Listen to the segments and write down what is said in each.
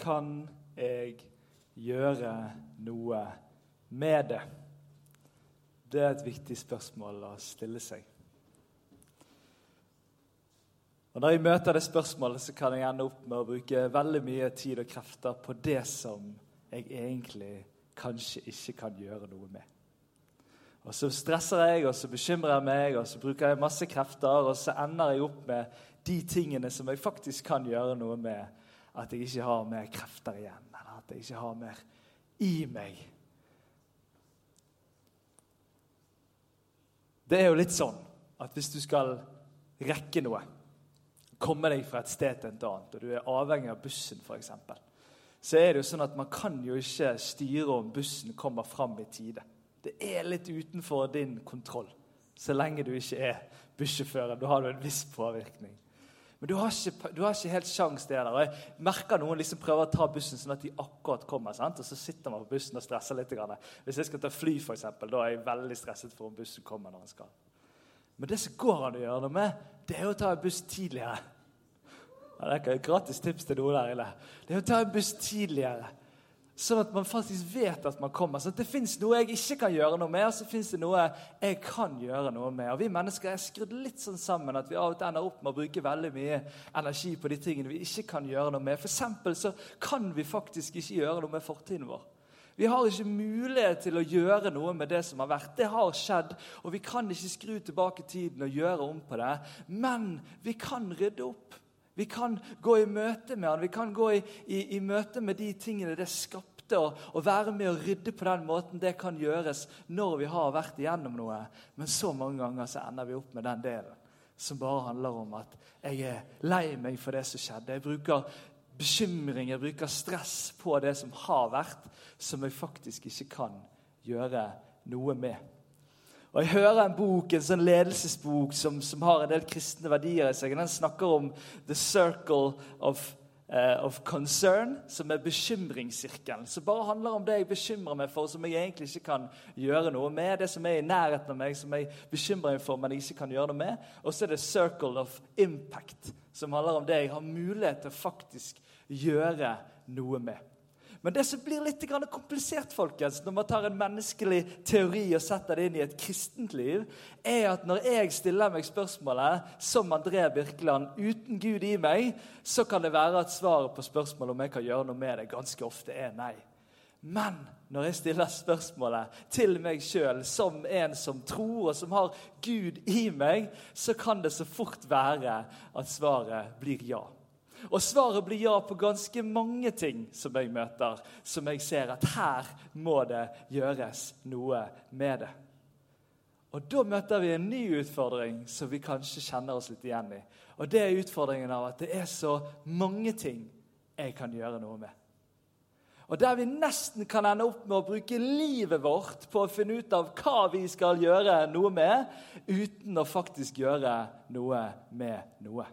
Kan jeg gjøre noe med det? Det er et viktig spørsmål å stille seg. Og Når jeg møter det spørsmålet, så kan jeg ende opp med å bruke veldig mye tid og krefter på det som jeg egentlig kanskje ikke kan gjøre noe med. Og Så stresser jeg, og så bekymrer jeg meg, og så bruker jeg masse krefter, og så ender jeg opp med de tingene som jeg faktisk kan gjøre noe med, at jeg ikke har mer krefter igjen, eller at jeg ikke har mer i meg. Det er jo litt sånn at hvis du skal rekke noe, komme deg fra et sted til et annet, og du er avhengig av bussen f.eks., så er det jo sånn at man kan jo ikke styre om bussen kommer fram i tide. Det er litt utenfor din kontroll så lenge du ikke er bussjåfør. Da har du en viss påvirkning. Men du har ikke, du har ikke helt sjans det der. Jeg merker noen liksom prøver å ta bussen sånn at de akkurat kommer. Sant? Og så sitter man på bussen og stresser litt. Hvis jeg skal ta fly, eksempel, da er jeg veldig stresset for om bussen kommer når den skal. Men det som går an å gjøre noe med, det er å ta en buss tidligere. Ja, det er ikke et gratis tips til noen der inne. Det er å ta en buss tidligere. Sånn at man faktisk vet at man kommer. Sånn at det fins noe jeg ikke kan gjøre noe med, og så fins det noe jeg kan gjøre noe med. Og Vi mennesker er skrudd litt sånn sammen at vi av og til ender opp med å bruke veldig mye energi på de tingene vi ikke kan gjøre noe med. For så kan vi faktisk ikke gjøre noe med fortiden vår. Vi har ikke mulighet til å gjøre noe med det som har vært. Det har skjedd, og vi kan ikke skru tilbake tiden og gjøre om på det. Men vi kan rydde opp. Vi kan gå i møte med han, vi kan gå i, i, i møte med de tingene det skapte, og, og, være med og rydde på den måten det kan gjøres når vi har vært igjennom noe. Men så mange ganger så ender vi opp med den delen som bare handler om at jeg er lei meg for det som skjedde. Jeg bruker bekymring, jeg bruker stress på det som har vært, som jeg faktisk ikke kan gjøre noe med. Og Jeg hører en bok, en sånn ledelsesbok som, som har en del kristne verdier i seg. Den snakker om the circle of, of concern, som er bekymringssirkelen. Som bare handler om det jeg bekymrer meg for, som jeg egentlig ikke kan gjøre noe med. Det som er i nærheten av meg, som jeg bekymrer meg for, men jeg ikke kan gjøre noe med. Og så er det circle of impact, som handler om det jeg har mulighet til å faktisk gjøre noe med. Men det som blir litt komplisert folkens, når man tar en menneskelig teori og setter det inn i et kristent liv, er at når jeg stiller meg spørsmålet som André Birkeland uten Gud i meg, så kan det være at svaret på spørsmålet om jeg kan gjøre noe med det, ganske ofte er nei. Men når jeg stiller spørsmålet til meg sjøl som en som tror, og som har Gud i meg, så kan det så fort være at svaret blir ja. Og svaret blir ja på ganske mange ting som jeg møter, som jeg ser at her må det gjøres noe med det. Og Da møter vi en ny utfordring som vi kanskje kjenner oss litt igjen i. Og Det er utfordringen av at det er så mange ting jeg kan gjøre noe med. Og Der vi nesten kan ende opp med å bruke livet vårt på å finne ut av hva vi skal gjøre noe med, uten å faktisk gjøre noe med noe.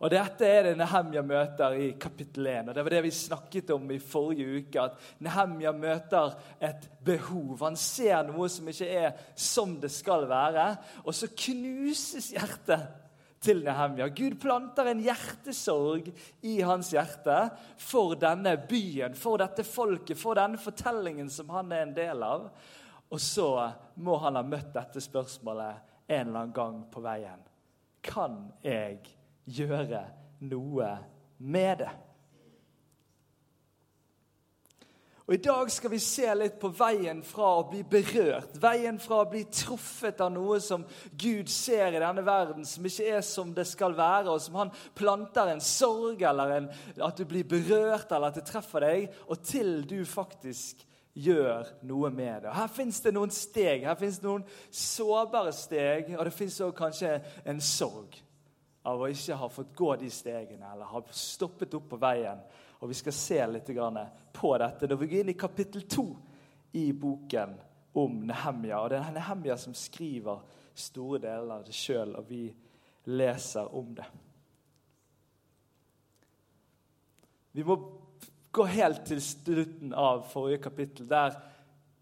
Og Dette er det Nehemja møter i kapittel 1. og Det var det vi snakket om i forrige uke. At Nehemja møter et behov. Han ser noe som ikke er som det skal være. Og så knuses hjertet til Nehemja. Gud planter en hjertesorg i hans hjerte for denne byen, for dette folket, for denne fortellingen som han er en del av. Og så må han ha møtt dette spørsmålet en eller annen gang på veien. Kan jeg gjøre noe med det. Og I dag skal vi se litt på veien fra å bli berørt, veien fra å bli truffet av noe som Gud ser i denne verden, som ikke er som det skal være, og som han planter en sorg, eller en, at du blir berørt, eller at det treffer deg, og til du faktisk gjør noe med det. Og Her fins det noen steg, her fins noen sårbare steg, og det fins òg kanskje en sorg av å ikke ha fått gå de stegene eller ha stoppet opp på veien. Og Vi skal se litt på dette når vi går inn i kapittel to i boken om Nehemja. Og Det er Nehemja som skriver store deler av det sjøl, og vi leser om det. Vi må gå helt til slutten av forrige kapittel, der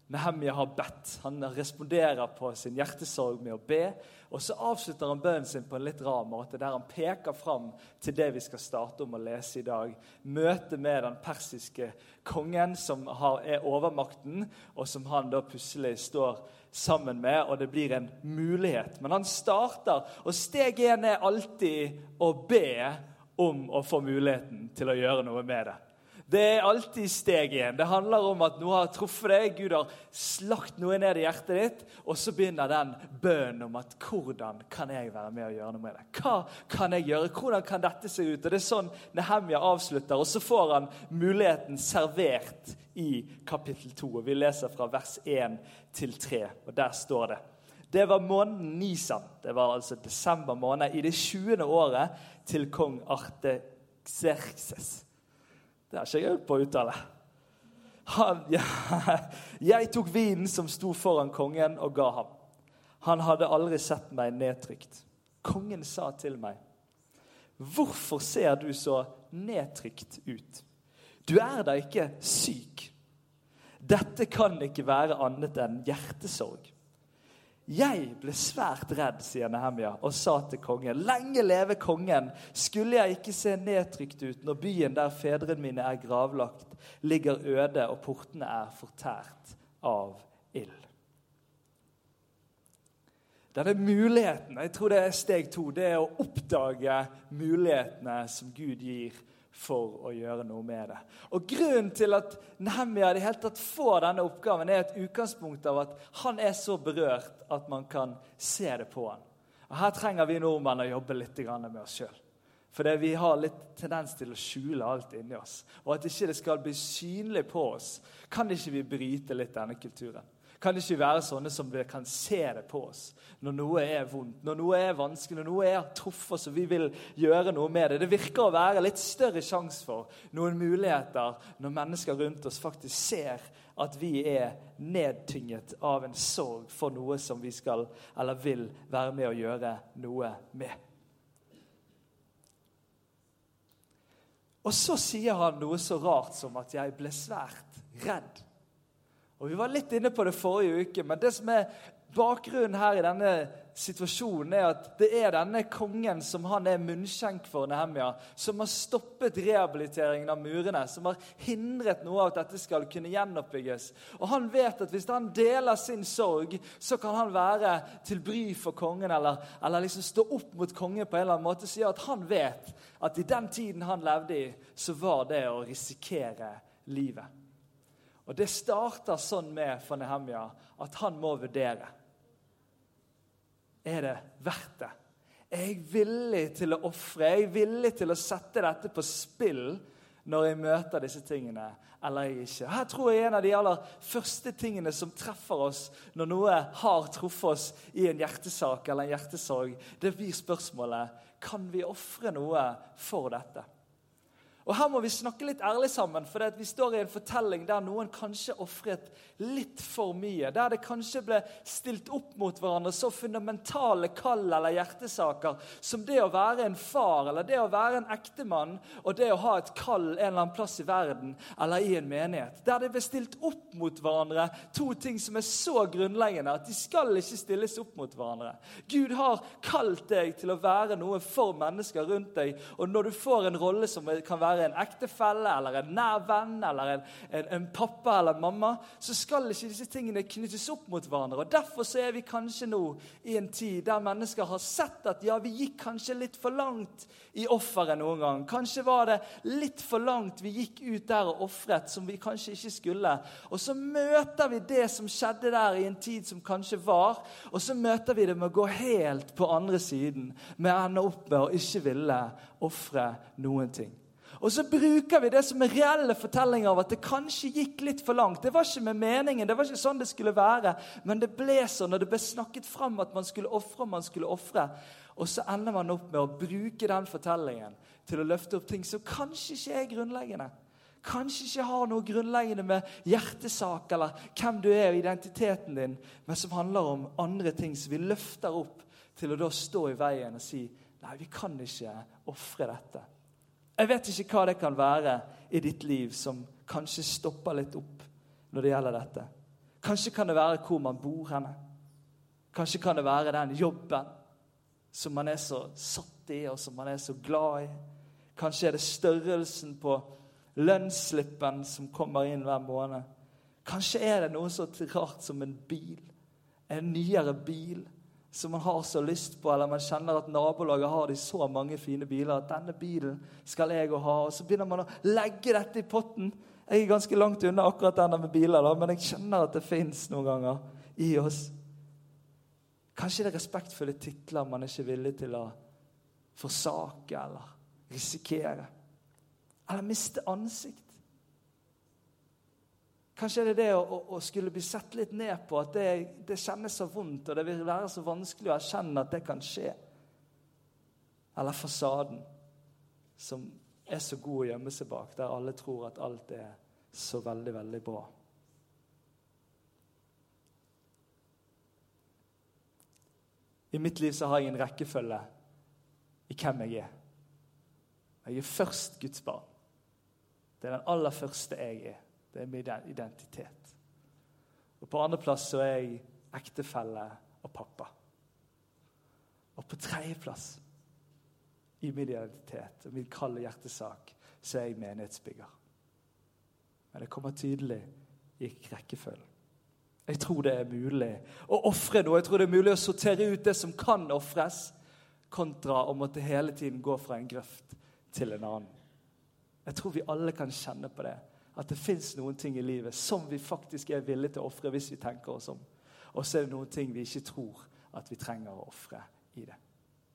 Nehemja har bedt. Han responderer på sin hjertesorg med å be. Og så avslutter han bønnen sin på en litt rar måte, der han peker fram til det vi skal starte om å lese i dag. Møtet med den persiske kongen, som har, er overmakten, og som han da plutselig står sammen med, og det blir en mulighet. Men han starter, og steg én er alltid å be om å få muligheten til å gjøre noe med det. Det er alltid steg igjen. Det handler om at noe har truffet deg. Gud har slakt noe ned i hjertet ditt. Og så begynner den bønnen om at hvordan kan jeg være med og gjøre noe med det? Hva kan jeg gjøre? Hvordan kan dette se ut? Og Det er sånn Nehemja avslutter. Og så får han muligheten servert i kapittel 2. Og vi leser fra vers 1 til 3. Og der står det. Det var måneden Nisan. Det var altså desember måned i det 20. året til kong Artexerxes. Det har ikke jeg øvd på å uttale. Han, ja, jeg tok vinen som sto foran kongen, og ga ham. Han hadde aldri sett meg nedtrykt. Kongen sa til meg, 'Hvorfor ser du så nedtrykt ut?' 'Du er da ikke syk.' 'Dette kan ikke være annet enn hjertesorg.' Jeg ble svært redd, sier Nehemia, og sa til kongen.: Lenge leve kongen! Skulle jeg ikke se nedtrykt ut når byen der fedrene mine er gravlagt, ligger øde og portene er fortært av ild? Denne muligheten, jeg tror det er steg to, det er å oppdage mulighetene som Gud gir for å gjøre noe med det. Og Grunnen til at Nehemia i hele tatt får denne oppgaven, er et utgangspunkt av at han er så berørt at man kan se det på han. Og Her trenger vi nordmenn å jobbe litt med oss sjøl. For vi har litt tendens til å skjule alt inni oss. Og at ikke det skal bli synlig på oss, kan ikke vi bryte litt denne kulturen. Kan det ikke være sånne som vi kan se det på oss når noe er vondt, når noe er vanskelig, når noe er truffet oss og vi vil gjøre noe med det? Det virker å være litt større sjanse for noen muligheter når mennesker rundt oss faktisk ser at vi er nedtynget av en sorg for noe som vi skal eller vil være med å gjøre noe med. Og så sier han noe så rart som at 'jeg ble svært redd'. Og Vi var litt inne på det forrige uke, men det som er bakgrunnen her i denne situasjonen, er at det er denne kongen som han er munnskjenk for, Nehemia, som har stoppet rehabiliteringen av murene, som har hindret noe av at dette skal kunne gjenoppbygges. Og Han vet at hvis han deler sin sorg, så kan han være til bry for kongen, eller, eller liksom stå opp mot kongen på en eller annen måte, sier at han vet at i den tiden han levde i, så var det å risikere livet. Og Det starter sånn med for Nehemja at han må vurdere. Er det verdt det? Er jeg villig til å ofre? Er jeg villig til å sette dette på spill når jeg møter disse tingene, eller er jeg ikke? Her tror jeg en av de aller første tingene som treffer oss når noe har truffet oss i en hjertesak eller en hjertesorg, det blir spørsmålet kan vi ofre noe for dette. Og Her må vi snakke litt ærlig sammen, for vi står i en fortelling der noen kanskje ofret litt for mye. Der det kanskje ble stilt opp mot hverandre så fundamentale kall eller hjertesaker som det å være en far eller det å være en ektemann og det å ha et kall en eller annen plass i verden eller i en menighet. Der det ble stilt opp mot hverandre to ting som er så grunnleggende at de skal ikke stilles opp mot hverandre. Gud har kalt deg til å være noe for mennesker rundt deg, og når du får en rolle som kan være være en ektefelle eller en nær venn eller en, en, en, pappa eller mamma, så skal ikke disse tingene knyttes opp mot hverandre. Og Derfor så er vi kanskje nå i en tid der mennesker har sett at ja, vi gikk kanskje litt for langt i offeret noen gang. Kanskje var det litt for langt vi gikk ut der og ofret som vi kanskje ikke skulle. Og så møter vi det som skjedde der i en tid som kanskje var, og så møter vi det med å gå helt på andre siden, med å ende opp med å ikke ville ofre noen ting. Og så bruker vi det som en reelle fortelling av at det kanskje gikk litt for langt. Det var ikke med meningen, det var ikke sånn det skulle være. Men det ble sånn, og det ble snakket fram at man skulle ofre, man skulle ofre. Og så ender man opp med å bruke den fortellingen til å løfte opp ting som kanskje ikke er grunnleggende. Kanskje ikke har noe grunnleggende med hjertesak eller hvem du er og identiteten din, men som handler om andre ting som vi løfter opp til å da stå i veien og si nei, vi kan ikke ofre dette. Jeg vet ikke hva det kan være i ditt liv som kanskje stopper litt opp når det gjelder dette. Kanskje kan det være hvor man bor henne. Kanskje kan det være den jobben som man er så satt i, og som man er så glad i. Kanskje er det størrelsen på lønnsslippen som kommer inn hver måned. Kanskje er det noe så rart som en bil. En nyere bil som man har så lyst på, eller man kjenner at nabolaget har de så mange fine biler at denne bilen skal jeg òg ha. Og så begynner man å legge dette i potten. Jeg er ganske langt unna akkurat denne med biler, da, men jeg kjenner at det fins noen ganger i oss. Kanskje det er respektfulle titler man er ikke villig til å forsake eller risikere. Eller miste ansikt. Kanskje er det det å, å, skulle bli sett litt ned på, at det, det, kjennes så vondt, og det vil være så vanskelig å erkjenne at det kan skje. Eller fasaden, som er så god å gjemme seg bak, der alle tror at alt er så veldig, veldig bra. I mitt liv så har jeg en rekkefølge i hvem jeg er. Jeg er først Guds barn. Det er den aller første jeg er. Det er min identitet. Og På andreplass så er jeg ektefelle og pappa. Og på tredjeplass i min identitet og min kalde hjertesak så er jeg menighetsbygger. Men det kommer tydelig i rekkefølgen. Jeg tror det er mulig å ofre noe. Jeg tror det er mulig å sortere ut det som kan ofres, kontra å måtte hele tiden gå fra en grøft til en annen. Jeg tror vi alle kan kjenne på det at det fins noen ting i livet som vi faktisk er villige til å ofre hvis vi tenker oss om. Og så er det noen ting vi ikke tror at vi trenger å ofre i det.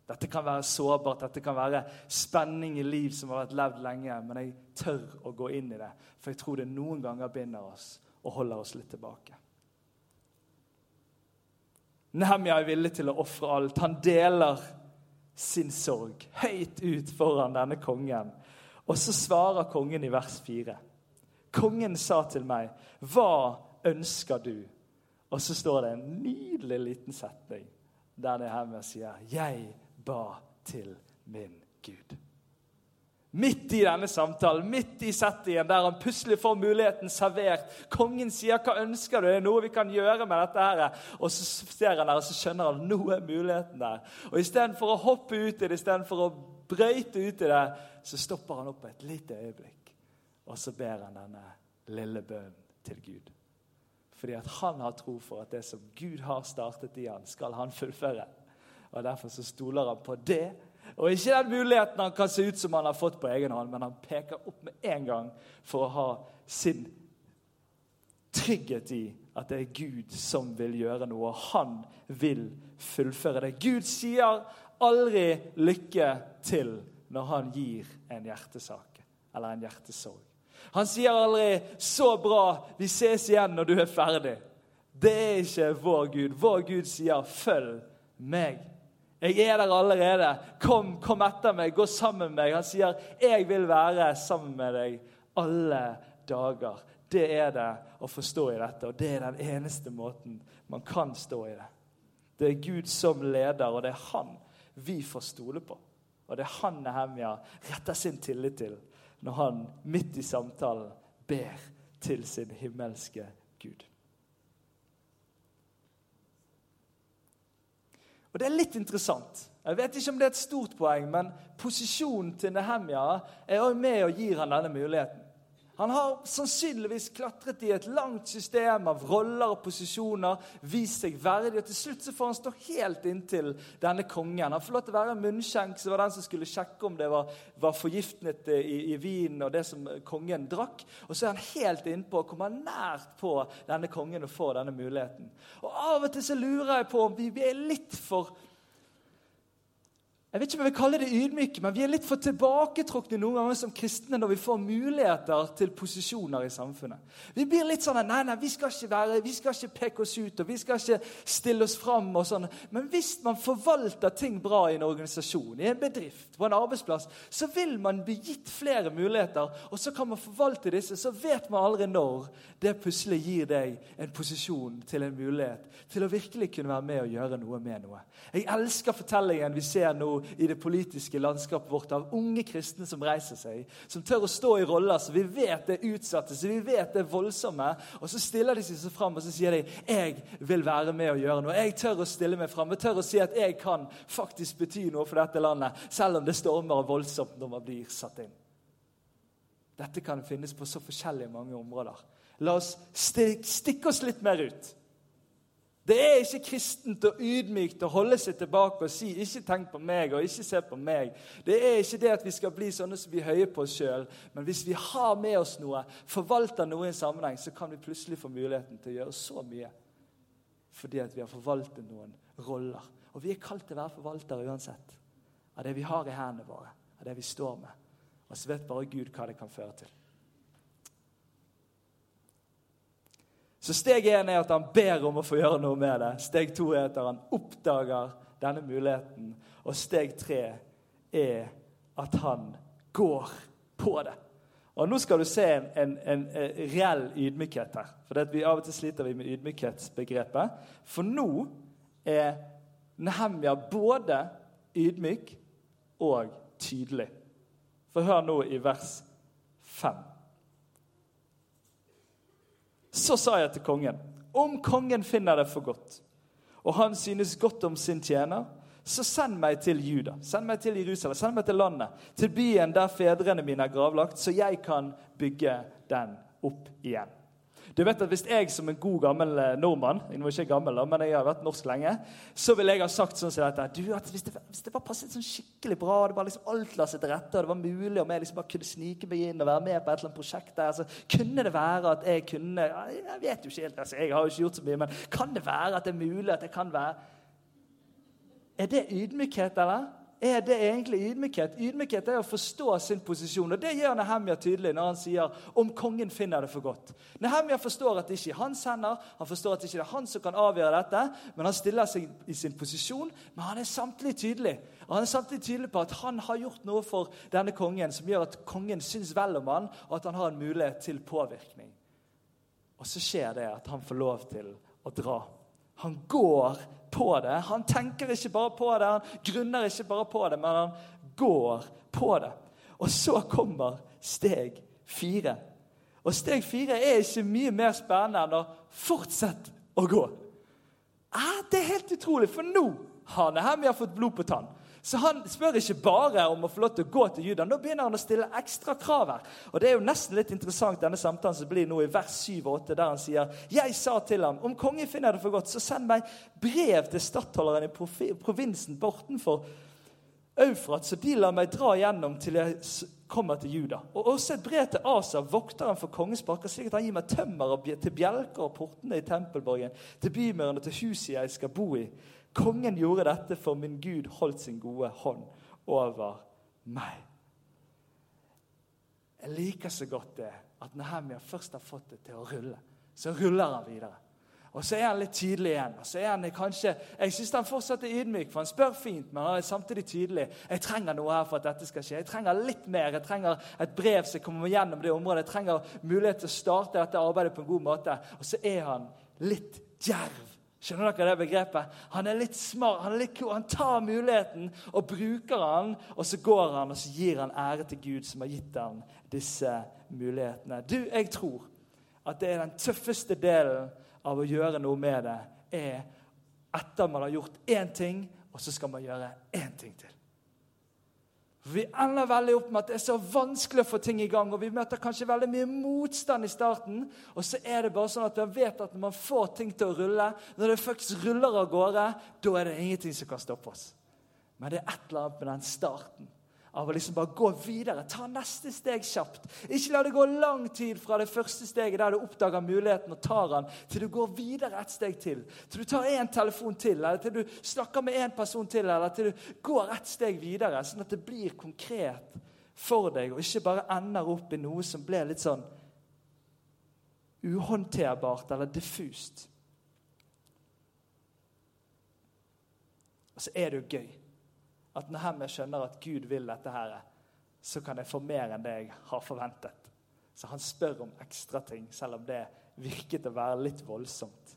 Dette kan være sårbart, dette kan være spenning i liv som har vært levd lenge. Men jeg tør å gå inn i det, for jeg tror det noen ganger binder oss og holder oss litt tilbake. Nehemja er villig til å ofre alt. Han deler sin sorg høyt ut foran denne kongen. Og så svarer kongen i vers 4. Kongen sa til meg, 'Hva ønsker du?' Og så står det en nydelig liten setning der det her med sier, 'Jeg ba til min Gud'. Midt i denne samtalen, midt i settingen der han plutselig får muligheten servert. Kongen sier 'Hva ønsker du?' Det er noe vi kan gjøre med dette. her. Og så ser han der, og så skjønner han nå er muligheten der. Og Istedenfor å hoppe ut i det, istedenfor å brøyte ut i det, så stopper han opp et lite øyeblikk. Og så ber han denne lille bønnen til Gud. Fordi at han har tro for at det som Gud har startet i han, skal han fullføre. Og Derfor så stoler han på det. Og ikke den muligheten han kan se ut som han har fått på egen hånd, men han peker opp med en gang for å ha sin trygghet i at det er Gud som vil gjøre noe, han vil fullføre det. Gud sier aldri 'lykke til' når han gir en hjertesak eller en hjertesorg. Han sier aldri 'Så bra, vi ses igjen når du er ferdig'. Det er ikke vår Gud. Vår Gud sier 'følg meg'. Jeg er der allerede. Kom, kom etter meg. Gå sammen med meg. Han sier 'Jeg vil være sammen med deg alle dager'. Det er det å forstå i dette, og det er den eneste måten man kan stå i det. Det er Gud som leder, og det er Han vi får stole på. Og det er han Nehemja retter sin tillit til når han midt i samtalen ber til sin himmelske Gud. Og Det er litt interessant. Jeg vet ikke om det er et stort poeng, men posisjonen til Nehemja er også med og gir han denne muligheten. Han har sannsynligvis klatret i et langt system av roller og posisjoner, vist seg verdig, og til slutt så får han stå helt inntil denne kongen. Han får lov til å være munnskjenk, som var den som skulle sjekke om det var, var forgiftnet i, i vinen og det som kongen drakk. Og så er han helt innpå og kommer nært på denne kongen og får denne muligheten. Og Av og til så lurer jeg på om vi, vi er litt for jeg vet ikke om jeg vil kalle det ydmyke, men vi er litt for tilbaketrukne noen ganger som kristne når vi får muligheter til posisjoner i samfunnet. Vi blir litt sånn nei, nei, vi skal ikke være, vi skal ikke peke oss ut og vi skal ikke stille oss fram. og sånn. Men hvis man forvalter ting bra i en organisasjon, i en bedrift, på en arbeidsplass, så vil man bli gitt flere muligheter, og så kan man forvalte disse. Så vet man aldri når det puslet gir deg en posisjon til en mulighet til å virkelig kunne være med og gjøre noe med noe. Jeg elsker fortellingen vi ser nå i det politiske landskapet vårt av unge kristne som reiser seg, som tør å stå i roller som vi vet er utsatte, som vi vet er voldsomme. Og så stiller de seg fram og så sier de, 'Jeg vil være med og gjøre noe.' 'Jeg tør å stille meg fram. Jeg tør å si at jeg kan faktisk bety noe for dette landet', selv om det stormer voldsomt når man blir satt inn. Dette kan finnes på så forskjellige mange områder. La oss stikke oss litt mer ut. Det er ikke kristent og ydmykt å holde seg tilbake og si 'ikke tenk på meg' og 'ikke se på meg'. Det er ikke det at vi skal bli sånne som vi høyer på oss sjøl. Men hvis vi har med oss noe, forvalter noe i en sammenheng, så kan vi plutselig få muligheten til å gjøre så mye. Fordi at vi har forvaltet noen roller. Og vi er kalt til å være forvaltere uansett. Av det vi har i hendene våre, av det vi står med. Og så vet bare Gud hva det kan føre til. Så steg én er at han ber om å få gjøre noe med det. Steg to er at han oppdager denne muligheten. Og steg tre er at han går på det. Og Nå skal du se en, en, en, reell ydmykhet her. For vi Av og til sliter vi med ydmykhetsbegrepet. For nå er Nehemja både ydmyk og tydelig. For hør nå i vers 5. Så sa jeg til kongen, om kongen finner det for godt, og han synes godt om sin tjener, så send meg til Juda, send meg til Jerusalem, send meg til landet, til byen der fedrene mine er gravlagt, så jeg kan bygge den opp igjen. Du vet at Hvis jeg som en god, gammel eh, nordmann jeg var ikke gammel, men jeg har vært norsk lenge, så ville jeg ha sagt sånn som dette du, at Hvis det, hvis det var passet sånn skikkelig bra, og det var liksom alt la seg til rette, og det var mulig om jeg liksom bare kunne snike meg inn og være med på et eller annet prosjekt der, så kunne det være at jeg kunne Jeg vet jo ikke helt, altså, jeg har jo ikke gjort så mye, men kan det være at det er mulig at jeg kan være Er det ydmykhet, eller? Er det egentlig ydmykhet? Ydmykhet er å forstå sin posisjon. og Det gjør Nehemja tydelig når han sier om kongen finner det for godt. Nehemja forstår at det ikke er hans hender, han forstår at det ikke er han som kan avgjøre dette, men han stiller seg i sin posisjon. Men han er samtidig tydelig Og han er samtidig tydelig på at han har gjort noe for denne kongen som gjør at kongen syns vel om han, og at han har en mulighet til påvirkning. Og så skjer det at han får lov til å dra. Han går på det. Han tenker ikke bare på det, han grunner ikke bare på det, men han går på det. Og så kommer steg fire. Og steg fire er ikke mye mer spennende enn å fortsette å gå. Ah, det er helt utrolig, for nå har Nehemia fått blod på tann. Så han spør ikke bare om å få lov til å gå til Juda. Nå begynner han å stille ekstra krav her. Og Det er jo nesten litt interessant denne samtalen som blir nå i vers 7 og 8, der han sier Jeg sa til ham, om kongen finner det for godt, så send meg brev til stattholderen i provinsen bortenfor Eufrat, så de lar meg dra gjennom til jeg kommer til Juda. Og også et brev til Asa, vokteren for kongens parker, slik at han gir meg tømmer til bjelker og portene i tempelborgen, til bymørene og til huset jeg skal bo i. Kongen gjorde dette, for min Gud holdt sin gode hånd over meg. Jeg liker så godt det at Nehemia først har fått det til å rulle. Så ruller han videre. Og så er han litt tydelig igjen. og så er han kanskje, Jeg syns han fortsatt er ydmyk, for han spør fint, men han er samtidig tydelig. Jeg trenger noe her for at dette skal skje. Jeg trenger litt mer. Jeg trenger et brev som kommer gjennom det området. Jeg trenger mulighet til å starte dette arbeidet på en god måte. Og så er han litt djerv Skjønner dere det begrepet? Han er litt smart, han er litt cool. Han tar muligheten og bruker den, og så går han og så gir han ære til Gud, som har gitt ham disse mulighetene. Du, jeg tror at det er den tøffeste delen av å gjøre noe med det, er etter man har gjort én ting, og så skal man gjøre én ting til. Vi ender veldig opp med at det er så vanskelig å få ting i gang. og Vi møter kanskje veldig mye motstand i starten. Og så er det bare sånn at man vet at når man får ting til å rulle, når det faktisk ruller av gårde, da er det ingenting som kan stoppe oss. Men det er et eller annet med den starten. Av å liksom bare gå videre. Ta neste steg kjapt. Ikke la det gå lang tid fra det første steget der du oppdager muligheten og tar den, til du går videre et steg til. Til du tar én telefon til, eller til du snakker med én person til, eller til du går et steg videre. Sånn at det blir konkret for deg, og ikke bare ender opp i noe som ble litt sånn uhåndterbart eller diffust. Og så er det jo gøy at når jeg skjønner at Gud vil dette, her, så kan jeg få mer enn det jeg har forventet. Så han spør om ekstra ting, selv om det virket å være litt voldsomt.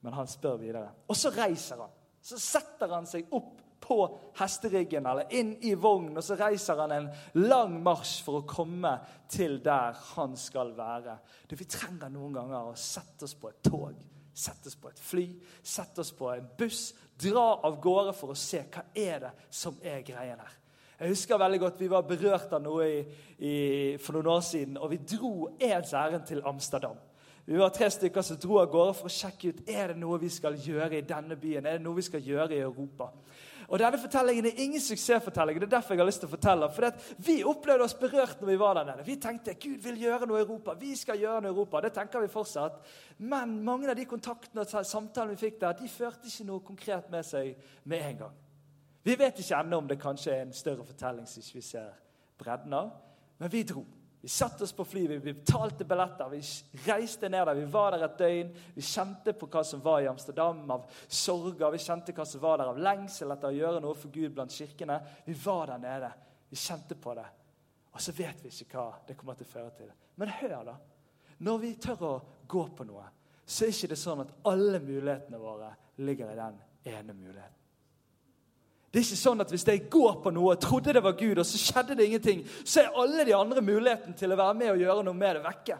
Men han spør videre. Og så reiser han. Så setter han seg opp på hesteryggen eller inn i vognen, og så reiser han en lang marsj for å komme til der han skal være. Du, vi trenger noen ganger å sette oss på et tog, sette oss på et fly, sette oss på en buss, dra av gårde for å se hva er det som er greien her. Jeg husker veldig godt Vi var berørt av noe i, i, for noen år siden, og vi dro ens ærend til Amsterdam. Vi var tre stykker som dro av gårde for å sjekke ut er det noe vi skal gjøre i denne byen. Er det noe vi skal gjøre i Europa. Og Denne fortellingen er ingen suksessfortelling. det er derfor jeg har lyst til å fortelle. For Vi opplevde oss berørt når vi var der nede. Vi tenkte Gud vil gjøre noe i Europa. Vi skal gjøre noe i Europa. Det tenker vi fortsatt. Men mange av de kontaktene og samtalene vi fikk der, de førte ikke noe konkret med seg med en gang. Vi vet ikke ennå om det kanskje er en større fortelling som vi ser bredden av, men vi dro. Vi satte oss på fly, vi betalte billetter, vi reiste ned der. Vi var der et døgn. Vi kjente på hva som var i Amsterdam av sorger. Vi kjente hva som var der av lengsel etter å gjøre noe for Gud blant kirkene. Vi var der nede. Vi kjente på det. Og så vet vi ikke hva det kommer til å føre til. Men hør, da. Når vi tør å gå på noe, så er ikke det sånn at alle mulighetene våre ligger i den ene muligheten. Det er ikke sånn at Hvis jeg går på noe og trodde det var Gud, og så skjedde det ingenting, så er alle de andre mulighetene til å være med og gjøre noe med det, vekke.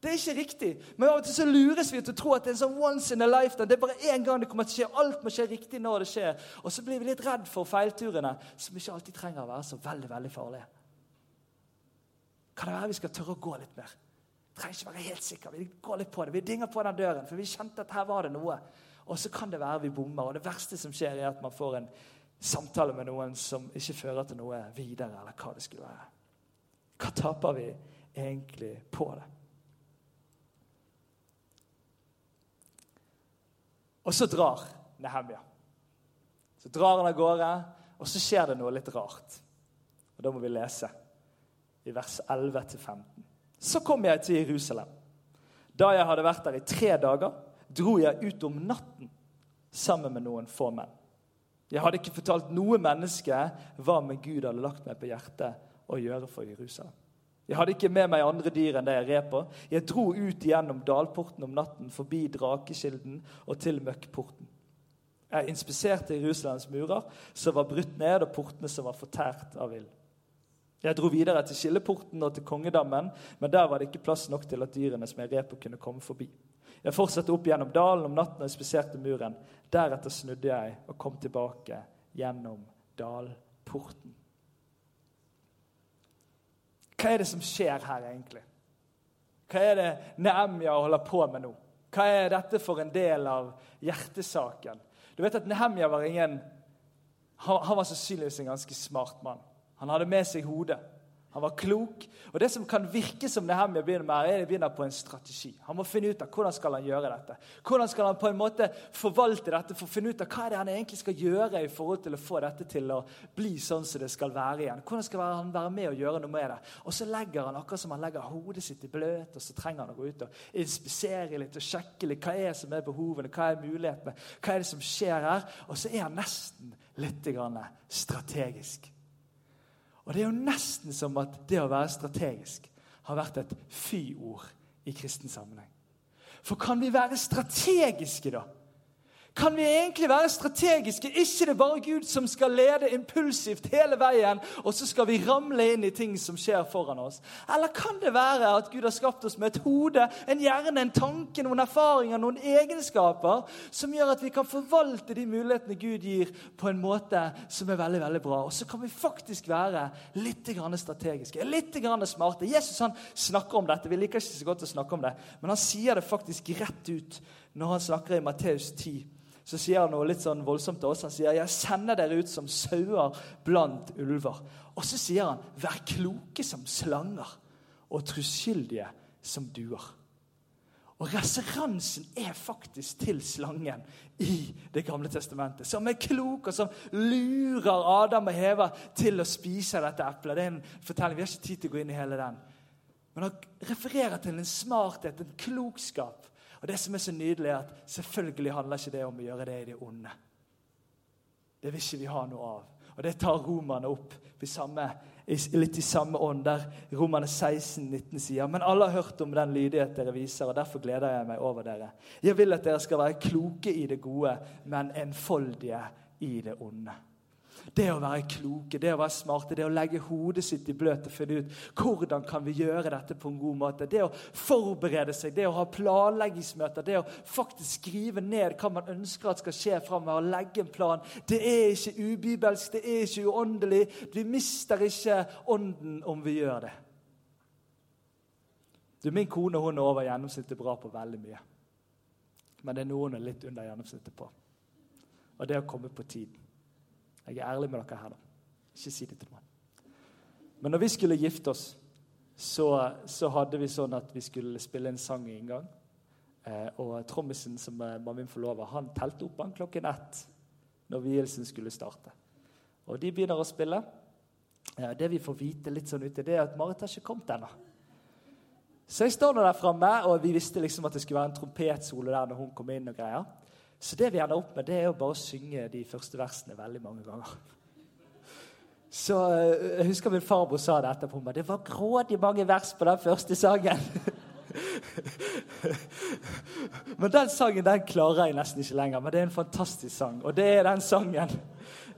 Det er ikke riktig. Men av og til så lures vi til å tro at det er en sånn once in a lifetime. Det er bare én gang det kommer til å skje. Alt må skje riktig når det skjer. Og så blir vi litt redd for feilturene, som ikke alltid trenger å være så veldig veldig farlige. Kan det være vi skal tørre å gå litt mer? Trenger ikke være helt sikre. Vi går litt på det. Vi dinger på den døren, for vi kjente at her var det noe. Og så kan det være vi bommer. Og det verste som skjer, er at man får en samtale med noen som ikke fører til noe videre, eller hva det skulle være. Hva taper vi egentlig på det? Og så drar Nehemja. Så drar han av gårde, og så skjer det noe litt rart. Og Da må vi lese i vers 11-15. Så kom jeg til Jerusalem. Da jeg hadde vært der i tre dager, dro jeg ut om natten sammen med noen få menn. Jeg hadde ikke fortalt noe menneske hva med Gud hadde lagt meg på hjertet å gjøre for Jerusalem. Jeg hadde ikke med meg andre dyr enn det jeg red på. Jeg dro ut gjennom dalporten om natten, forbi Drakekilden og til Møkkporten. Jeg inspiserte Jerusalems murer, som var brutt ned, og portene som var fortært av ild. Jeg dro videre til Skilleporten og til Kongedammen, men der var det ikke plass nok til at dyrene som jeg red på, kunne komme forbi. Jeg fortsatte opp gjennom dalen om natten og speserte muren. Deretter snudde jeg og kom tilbake gjennom dalporten. Hva er det som skjer her, egentlig? Hva er det Nehemja holder på med nå? Hva er dette for en del av hjertesaken? Du vet at Nehemja var ingen han var sannsynligvis en ganske smart mann. Han hadde med seg hodet. Han var klok. Og Det som kan virke som Nehemia begynner med, er det begynner på en strategi. Han må finne ut av hvordan skal han gjøre dette. Hvordan skal han på en måte forvalte dette for å finne ut av hva er det han egentlig skal gjøre i forhold til å få dette til å bli sånn som det skal være igjen. Hvordan skal han være med og gjøre noe med det? Og så legger han akkurat som han legger hodet sitt i bløt, og så trenger han å gå ut og inspisere litt og sjekke litt hva er som er behovene, hva er mulighetene, hva er det som skjer her? Og så er han nesten litt strategisk. Og Det er jo nesten som at det å være strategisk har vært et fy-ord i kristen sammenheng. For kan vi være strategiske, da? Kan vi egentlig være strategiske? Ikke det er bare Gud som skal lede impulsivt hele veien, og så skal vi ramle inn i ting som skjer foran oss? Eller kan det være at Gud har skapt oss med et hode, en hjerne, en tanke, noen erfaringer, noen egenskaper som gjør at vi kan forvalte de mulighetene Gud gir, på en måte som er veldig veldig bra? Og så kan vi faktisk være litt strategiske, litt smarte. Jesus han snakker om dette. Vi liker ikke så godt å snakke om det, men han sier det faktisk rett ut når han snakker i Matteus 10 så sier han noe litt sånn voldsomt til oss. Han sier, 'Jeg sender dere ut som sauer blant ulver.' Og så sier han, 'Vær kloke som slanger og troskyldige som duer'. Og reseransen er faktisk til slangen i Det gamle testamentet. Som er klok, og som lurer Adam og Heva til å spise dette eplet. Det er en fortelling, Vi har ikke tid til å gå inn i hele den. Men han refererer til en smarthet, en klokskap. Og det som er så nydelig, er at selvfølgelig handler ikke det om å gjøre det i det onde. Det vil ikke vi ha noe av. Og det tar romerne opp samme, litt i samme ånd, der romerne 16, 19 sier Men alle har hørt om den lydighet dere viser, og derfor gleder jeg meg over dere. Jeg vil at dere skal være kloke i det gode, men enfoldige i det onde. Det å være kloke, det å være smarte, det å legge hodet sitt i bløt og finne ut hvordan kan vi gjøre dette på en god måte. Det å forberede seg, det å ha planleggingsmøter, det å faktisk skrive ned hva man ønsker at skal skje framover, legge en plan. Det er ikke ubibelsk, det er ikke uåndelig. Vi mister ikke ånden om vi gjør det. Du, Min kone hun er over gjennomsnittet bra på veldig mye. Men det er noen er litt under gjennomsnittet på. Og det å komme på tiden. Jeg er ærlig med dere her, da. Ikke si det til noen. Men når vi skulle gifte oss, så, så hadde vi sånn at vi skulle spille en sang i inngang. Eh, og trommisen som eh, var min forlover, han telte opp han klokken ett når vielsen skulle starte. Og de begynner å spille. Eh, det vi får vite litt sånn ute, det er at Marit har ikke kommet ennå. Så jeg står nå der framme, og vi visste liksom at det skulle være en trompetsolo der når hun kom inn. og greier. Så det vi ender opp med, det er å bare synge de første versene veldig mange ganger. Så eh, Jeg husker min farbror sa det etterpå. Men det var grådig mange vers på den første sangen. men den sangen den klarer jeg nesten ikke lenger. Men det er en fantastisk sang. Og det er den sangen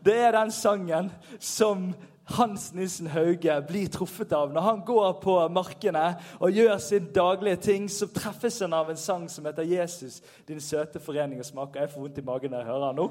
Det er den sangen som hans Nilsen Hauge blir truffet av. Når han går på markene og gjør sin daglige ting, så treffes han av en sang som heter 'Jesus, din søte forening og smaker'. Jeg får vondt i magen når jeg hører han nå.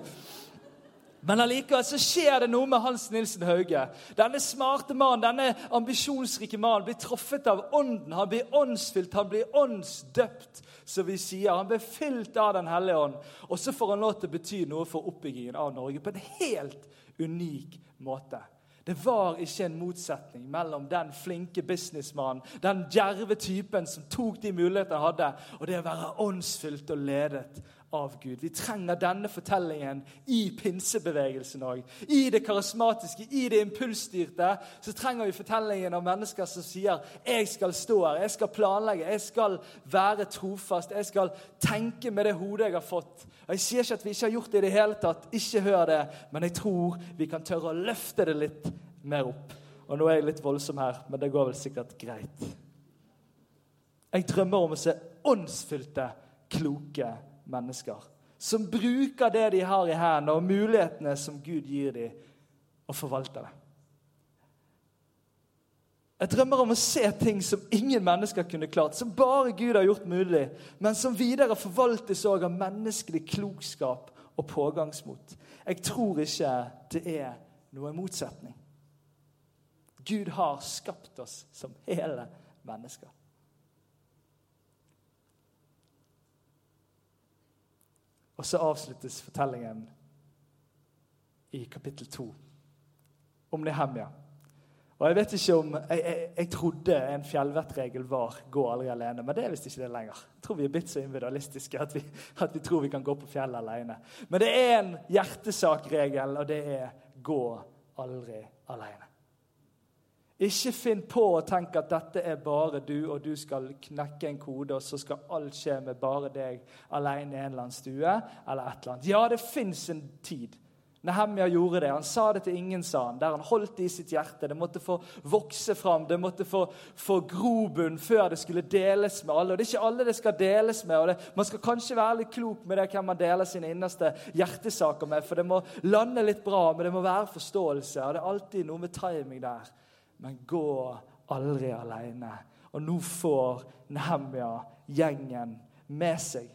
Men allikevel så skjer det noe med Hans Nilsen Hauge. Denne smarte mannen, denne ambisjonsrike mannen blir truffet av Ånden. Han blir åndsfylt, han blir åndsdøpt, som vi sier. Han blir fylt av Den hellige ånd. Og så får han lov til å bety noe for oppbyggingen av Norge på en helt unik måte. Det var ikke en motsetning mellom den flinke businessmannen, den djerve typen som tok de mulighetene han hadde, og det å være åndsfylt og ledet av Gud. Vi trenger denne fortellingen i pinsebevegelsen òg. I det karismatiske, i det impulsstyrte, så trenger vi fortellingen av mennesker som sier 'Jeg skal stå her, jeg skal planlegge, jeg skal være trofast', 'Jeg skal tenke med det hodet jeg har fått'. Og Jeg sier ikke at vi ikke har gjort det i det hele tatt, ikke hør det, men jeg tror vi kan tørre å løfte det litt mer opp. Og nå er jeg litt voldsom her, men det går vel sikkert greit. Jeg drømmer om å se åndsfylte, kloke mennesker. Som bruker det de har i hendene, og mulighetene som Gud gir dem, og forvalter det. Jeg drømmer om å se ting som ingen mennesker kunne klart, som bare Gud har gjort mulig, men som videre forvaltes òg av menneskelig klokskap og pågangsmot. Jeg tror ikke det er noen motsetning. Gud har skapt oss som hele mennesker. Og så avsluttes fortellingen i kapittel to om Nehemja. Og Jeg vet ikke om, jeg, jeg, jeg trodde en fjellvettregel var 'gå aldri alene', men det er visst ikke det lenger. Jeg tror vi er blitt så individualistiske at vi, at vi tror vi kan gå på fjellet alene. Men det er en hjertesakregel, og det er 'gå aldri alene'. Ikke finn på å tenke at dette er bare du, og du skal knekke en kode, og så skal alt skje med bare deg alene i en eller annen stue. eller et eller annet. Ja, det fins en tid. Nehemja gjorde det. Han sa det til ingen, sa han, der han holdt det i sitt hjerte. Det måtte få vokse fram, det måtte få, få grobunn før det skulle deles med alle. Og Det er ikke alle det skal deles med. og det, Man skal kanskje være litt klok med det hvem man deler sine innerste hjertesaker med, for det må lande litt bra, men det må være forståelse. og Det er alltid noe med timing der men gå aldri alene. Og nå får Nehemja gjengen med seg.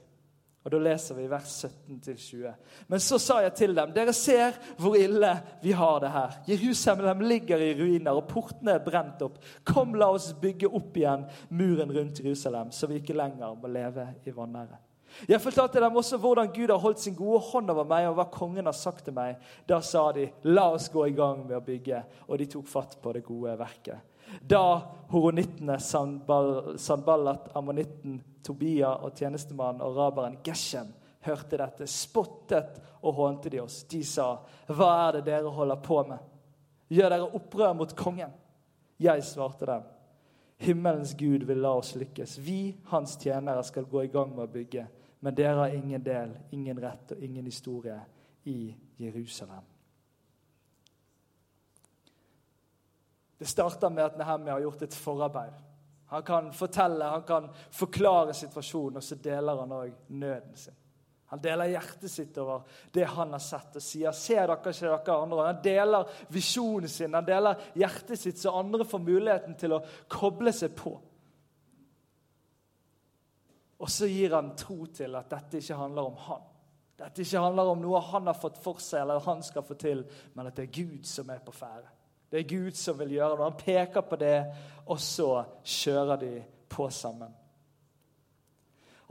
Og Da leser vi vers 17-20. Men så sa jeg til dem, dere ser hvor ille vi har det her. Jerusalem ligger i ruiner, og portene er brent opp. Kom, la oss bygge opp igjen muren rundt Jerusalem, så vi ikke lenger må leve i vanære. Jeg fortalte dem også hvordan Gud har holdt sin gode hånd over meg, og hva kongen har sagt til meg. Da sa de, 'La oss gå i gang med å bygge.' Og de tok fatt på det gode verket. Da horonittene Sanballat, ammonitten Tobia og tjenestemannen og raberen Geshem hørte dette, spottet og hånte de oss. De sa, 'Hva er det dere holder på med?' 'Gjør dere opprør mot kongen?' Jeg svarte dem, 'Himmelens Gud vil la oss lykkes.' 'Vi, hans tjenere, skal gå i gang med å bygge.' Men dere har ingen del, ingen rett og ingen historie i Jerusalem. Det starter med at Nehemia har gjort et forarbeid. Han kan fortelle, han kan forklare situasjonen, og så deler han òg nøden sin. Han deler hjertet sitt over det han har sett, og sier 'Ser dere ikke dere andre?' Han deler visjonen sin, han deler hjertet sitt, så andre får muligheten til å koble seg på. Og så gir han tro til at dette ikke handler om han. Dette ikke handler om noe han har fått for seg eller han skal få til, men at det er Gud som er på ferde. Det er Gud som vil gjøre det. Han peker på det, og så kjører de på sammen.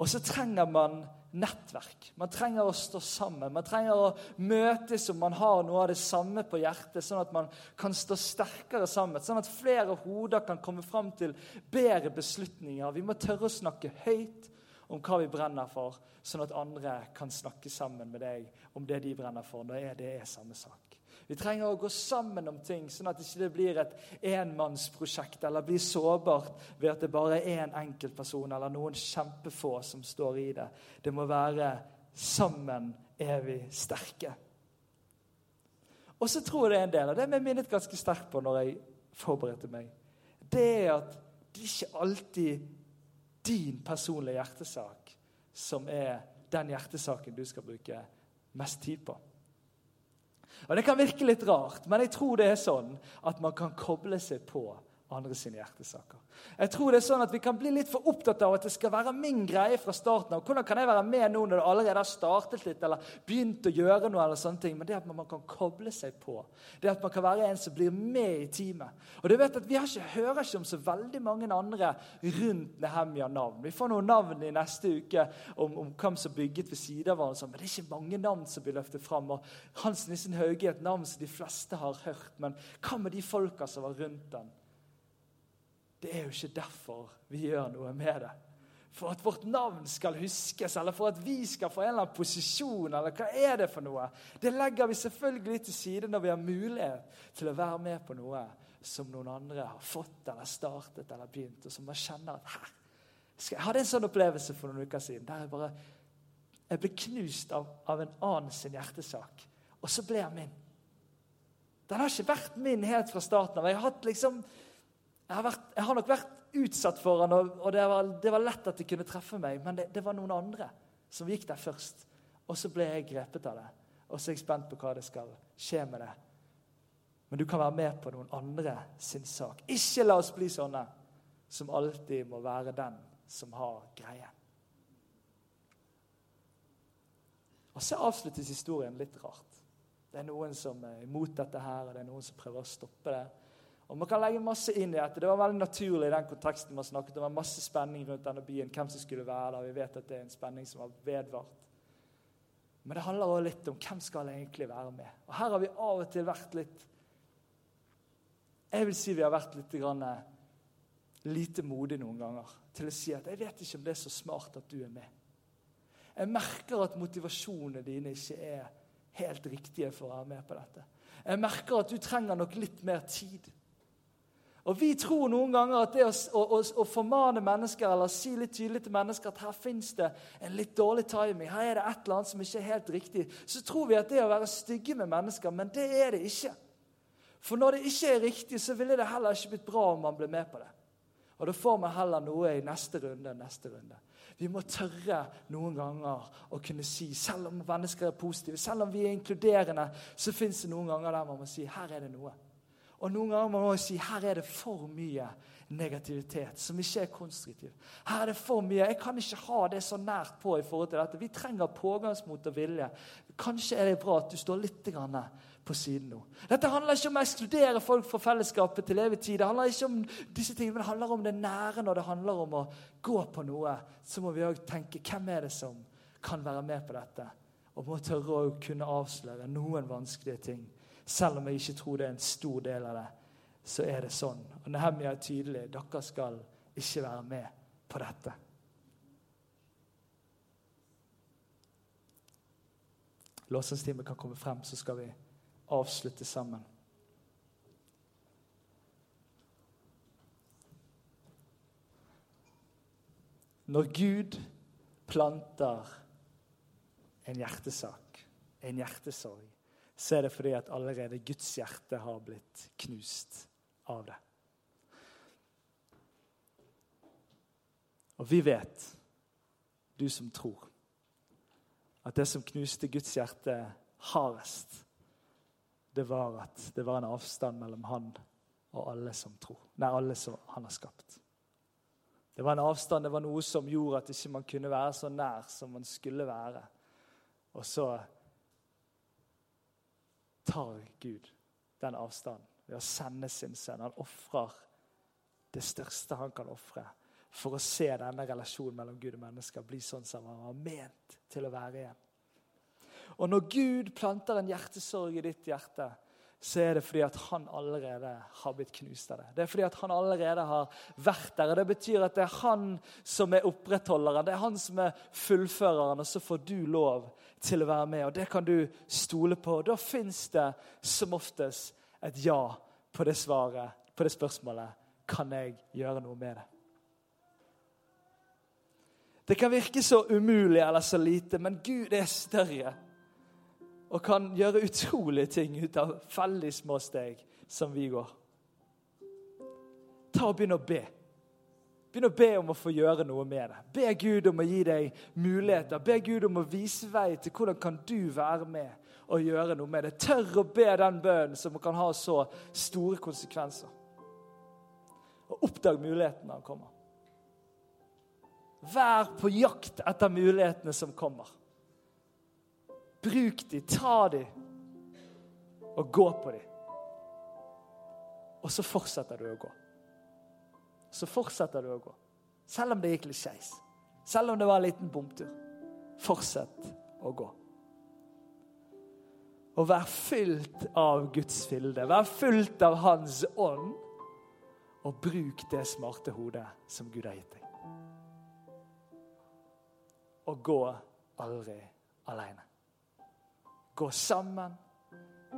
Og så trenger man nettverk. Man trenger å stå sammen. Man trenger å møtes om man har noe av det samme på hjertet, sånn at man kan stå sterkere sammen. Sånn at flere hoder kan komme fram til bedre beslutninger. Vi må tørre å snakke høyt om hva vi brenner for, sånn at andre kan snakke sammen med deg om det de brenner for, det er samme sak. Vi trenger å gå sammen om ting, sånn at det ikke blir et enmannsprosjekt eller blir sårbart ved at det bare er én enkeltperson eller noen kjempefå som står i det. Det må være sammen er vi sterke. Og så tror jeg det er en del av det vi minnet ganske sterkt på når jeg forberedte meg. Det er at det ikke alltid din personlige hjertesak som er den hjertesaken du skal bruke mest tid på. Og Det kan virke litt rart, men jeg tror det er sånn at man kan koble seg på andre sine hjertesaker. Jeg tror det er sånn at Vi kan bli litt for opptatt av at det skal være min greie fra starten av. Hvordan kan jeg være med nå når det allerede har startet litt eller begynt å gjøre noe? eller sånne ting, Men det at man kan koble seg på, det at man kan være en som blir med i teamet. Og du vet at Vi ikke, hører ikke om så veldig mange andre rundt Nehemia-navn. Vi får noen navn i neste uke om, om hvem som bygget ved siden av hverandre. Men det er ikke mange navn som blir løftet fram. Og Hans Nissen Hauge er et navn som de fleste har hørt. Men hva med de folka som var rundt den? Det er jo ikke derfor vi gjør noe med det. For at vårt navn skal huskes, eller for at vi skal få en eller annen posisjon. eller hva er Det for noe? Det legger vi selvfølgelig til side når vi har mulighet til å være med på noe som noen andre har fått eller startet eller begynt, og som man kjenner at her. Jeg hadde en sånn opplevelse for noen uker siden der jeg bare jeg ble knust av, av en annen sin hjertesak. Og så ble jeg min. Den har ikke vært min helt fra starten av. Jeg har hatt liksom jeg har, vært, jeg har, nok vært utsatt for han, og, og det, var, det, var, lett at det kunne treffe meg. Men det, det, var noen andre som gikk der først. Og så ble jeg grepet av det. Og så er jeg spent på hva det skal skje med det. Men du kan være med på noen andre sin sak. Ikke la oss bli sånne som alltid må være den som har greien. Og så avsluttes historien litt rart. Det er noen som er imot dette her, og det er noen som prøver å stoppe det. Og Man kan legge masse inn i dette. Det var veldig naturlig i den konteksten man snakket. Det var masse spenning rundt denne byen, hvem som skulle være der. Vi vet at det er en spenning som har vedvart. Men det handler også litt om hvem skal egentlig være med. Og Her har vi av og til vært litt Jeg vil si vi har vært litt grann, eh, lite modige noen ganger til å si at jeg vet ikke om det er så smart at du er med. Jeg merker at motivasjonene dine ikke er helt riktige for å være med på dette. Jeg merker at du trenger nok litt mer tid. Og Vi tror noen ganger at det å, å, å, formane mennesker eller si litt tydelig til mennesker at her fins det en litt dårlig timing, her er det et eller annet som ikke er helt riktig, så tror vi at det er å være stygge med mennesker, men det er det ikke. For når det ikke er riktig, så ville det heller ikke blitt bra om man ble med på det. Og da får man heller noe i neste runde. neste runde. Vi må tørre noen ganger å kunne si, selv om mennesker er positive, selv om vi er inkluderende, så fins det noen ganger der man må si her er det noe. Og noen ganger må man også si her er det for mye negativitet som ikke er konstruktiv. Her er det for mye. Jeg kan ikke ha det så nært på i forhold til dette. Vi trenger pågangsmot og vilje. Kanskje er det bra at du står litt på siden nå. Dette handler ikke om å ekskludere folk fra fellesskapet til evig tid. Det handler ikke om disse tingene, men det handler om det nære. Når det handler om å gå på noe, så må vi òg tenke hvem er det som kan være med på dette. Og må tørre å kunne avsløre noen vanskelige ting. Selv om jeg ikke tror det er en stor del av det, så er det sånn. Og Nehemia er tydelig. Dere skal ikke være med på dette. Låsingsteamet kan komme frem, så skal vi avslutte sammen. Når Gud planter en hjertesak, en hjertesorg, så er det fordi at allerede Guds hjerte har blitt knust av det. Og vi vet, du som tror, at det som knuste Guds hjerte hardest, det var at det var en avstand mellom han og alle som tror. Nei, alle som han har skapt. Det var en avstand, det var noe som gjorde at ikke man kunne være så nær som man skulle være. Og så tar Gud den avstanden ved å sende sin sønn. Han ofrer det største han kan ofre for å se denne relasjonen mellom Gud og mennesker bli sånn som han var ment til å være igjen. Og når Gud planter en hjertesorg i ditt hjerte, så er det fordi at han allerede har blitt knust av det. Det er fordi at han allerede har vært der. og Det betyr at det er han som er opprettholderen, det er han som er fullføreren, og så får du lov til å være med. og Det kan du stole på. Da fins det som oftest et ja på det svaret, på det spørsmålet. Kan jeg gjøre noe med det? Det kan virke så umulig eller så lite, men Gud er større og kan gjøre utrolige ting ut av veldig små steg som vi går. Ta og Begynn å be. Begynn å be om å få gjøre noe med det. Be Gud om å gi deg muligheter. Be Gud om å vise vei til hvordan kan du være med og gjøre noe med det. Tør å be den bønnen som kan ha så store konsekvenser. Og oppdag mulighetene når han kommer. Vær på jakt etter mulighetene som kommer. Bruk de, ta de, og gå på de. Og så fortsetter du å gå. Så fortsetter du å gå. Selv om det gikk litt skeis. Selv om det var en liten bomtur. Fortsett å gå. Og vær fylt av Guds fylde. Vær fylt av Hans ånd. Og bruk det smarte hodet som Gud har gitt deg. Og gå aldri aleine gå sammen.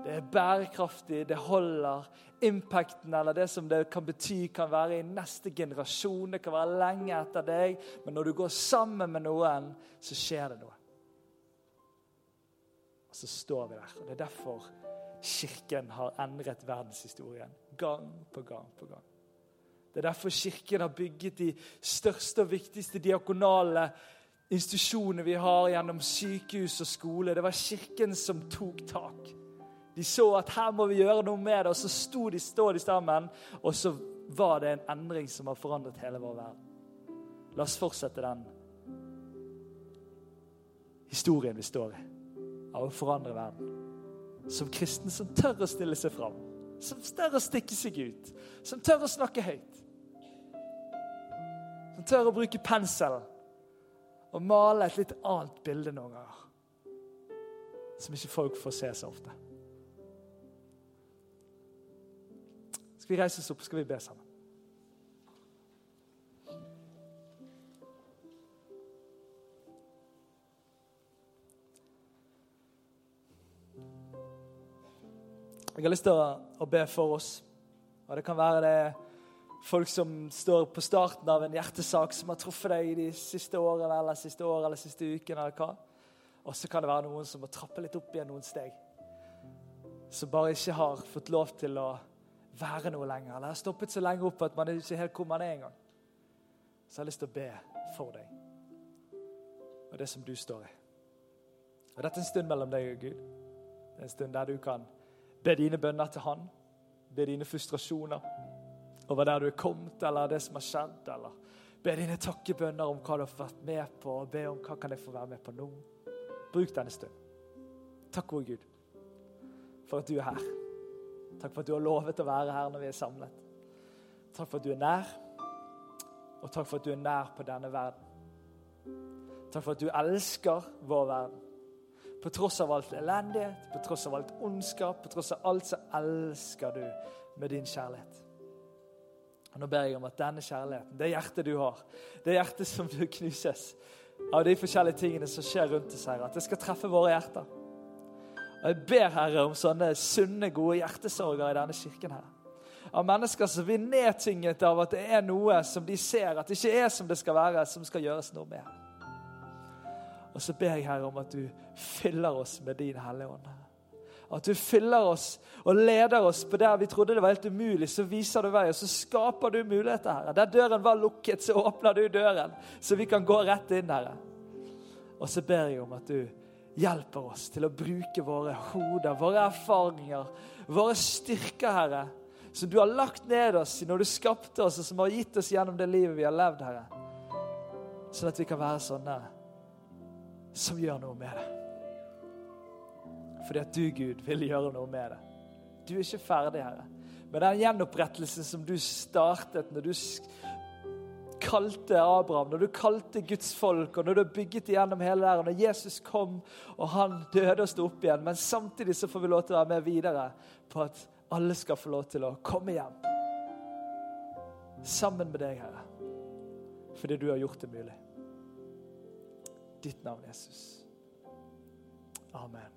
Det er bærekraftig, det holder. Impacten eller det som det kan bety, kan være i neste generasjon. Det kan være lenge etter deg. Men når du går sammen med noen, så skjer det noe. Og så står vi der. og Det er derfor Kirken har endret verdenshistorien gang på gang på gang. Det er derfor Kirken har bygget de største og viktigste diakonale institusjoner vi har gjennom sykehus og skole. Det var Kirken som tok tak. De så at her må vi gjøre noe med det, og så sto de, stå de sammen. Og så var det en endring som har forandret hele vår verden. La oss fortsette den historien vi står i, av å forandre verden. Som kristen som tør å stille seg fram, som tør å stikke seg ut, som tør å snakke høyt. Som tør å bruke penselen og male et litt annet bilde noen ganger. Som ikke folk får se så ofte. Skal vi reise oss opp, skal vi be sammen? Jeg har lyst til å be for oss. Og det kan være det folk som står på starten av en hjertesak som har truffet deg i de siste årene eller siste år eller siste uken. eller hva. Og så kan det være noen som må trappe litt opp igjen noen steg. Som bare ikke har fått lov til å være noe lenger. Eller har stoppet så lenge opp at man ikke helt hvor man er engang. Så jeg har lyst til å be for deg og det som du står i. Og Dette er en stund mellom deg og Gud. Det er en stund der du kan be dine bønner til Han. Be dine frustrasjoner over der du er kommet, eller det som har skjedd. Eller be dine takkebønner om hva du har vært med på, og be om hva kan jeg få være med på nå. Bruk denne stund. Takk, vår Gud, for at du er her. Takk for at du har lovet å være her når vi er samlet. Takk for at du er nær, og takk for at du er nær på denne verden. Takk for at du elsker vår verden. På tross av alt elendighet, på tross av alt ondskap, på tross av alt, så elsker du med din kjærlighet. Og Nå ber jeg om at denne kjærligheten, det hjertet du har, det hjertet som du knuses av de forskjellige tingene som skjer rundt oss, her, at det skal treffe våre hjerter. Og Jeg ber Herre om sånne sunne, gode hjertesorger i denne kirken. her. Av mennesker som blir nedtynget av at det er noe som de ser at det ikke er som det skal være, som skal gjøres noe med. Og så ber jeg Herre om at du fyller oss med din Hellige Ånd. At du fyller oss og leder oss på der vi trodde det var helt umulig. Så viser du vei, og så skaper du muligheter. Herre. Der døren var lukket, så åpner du døren, så vi kan gå rett inn. Herre. Og så ber jeg om at du hjelper oss til å bruke våre hoder, våre erfaringer, våre styrker, Herre, som du har lagt ned oss når du skapte oss, og som har gitt oss gjennom det livet vi har levd, Herre. Sånn at vi kan være sånne som gjør noe med det. Fordi at du, Gud, vil gjøre noe med det. Du er ikke ferdig, Herre. Men den gjenopprettelsen som du startet når du kalte Abraham, når du kalte Guds folk, og når du bygget igjennom hele der, og når Jesus kom og han døde og sto opp igjen, men samtidig så får vi lov til å være med videre på at alle skal få lov til å komme hjem. Sammen med deg, Herre. Fordi du har gjort det mulig ditt navn, Jesus. Amen. Amen.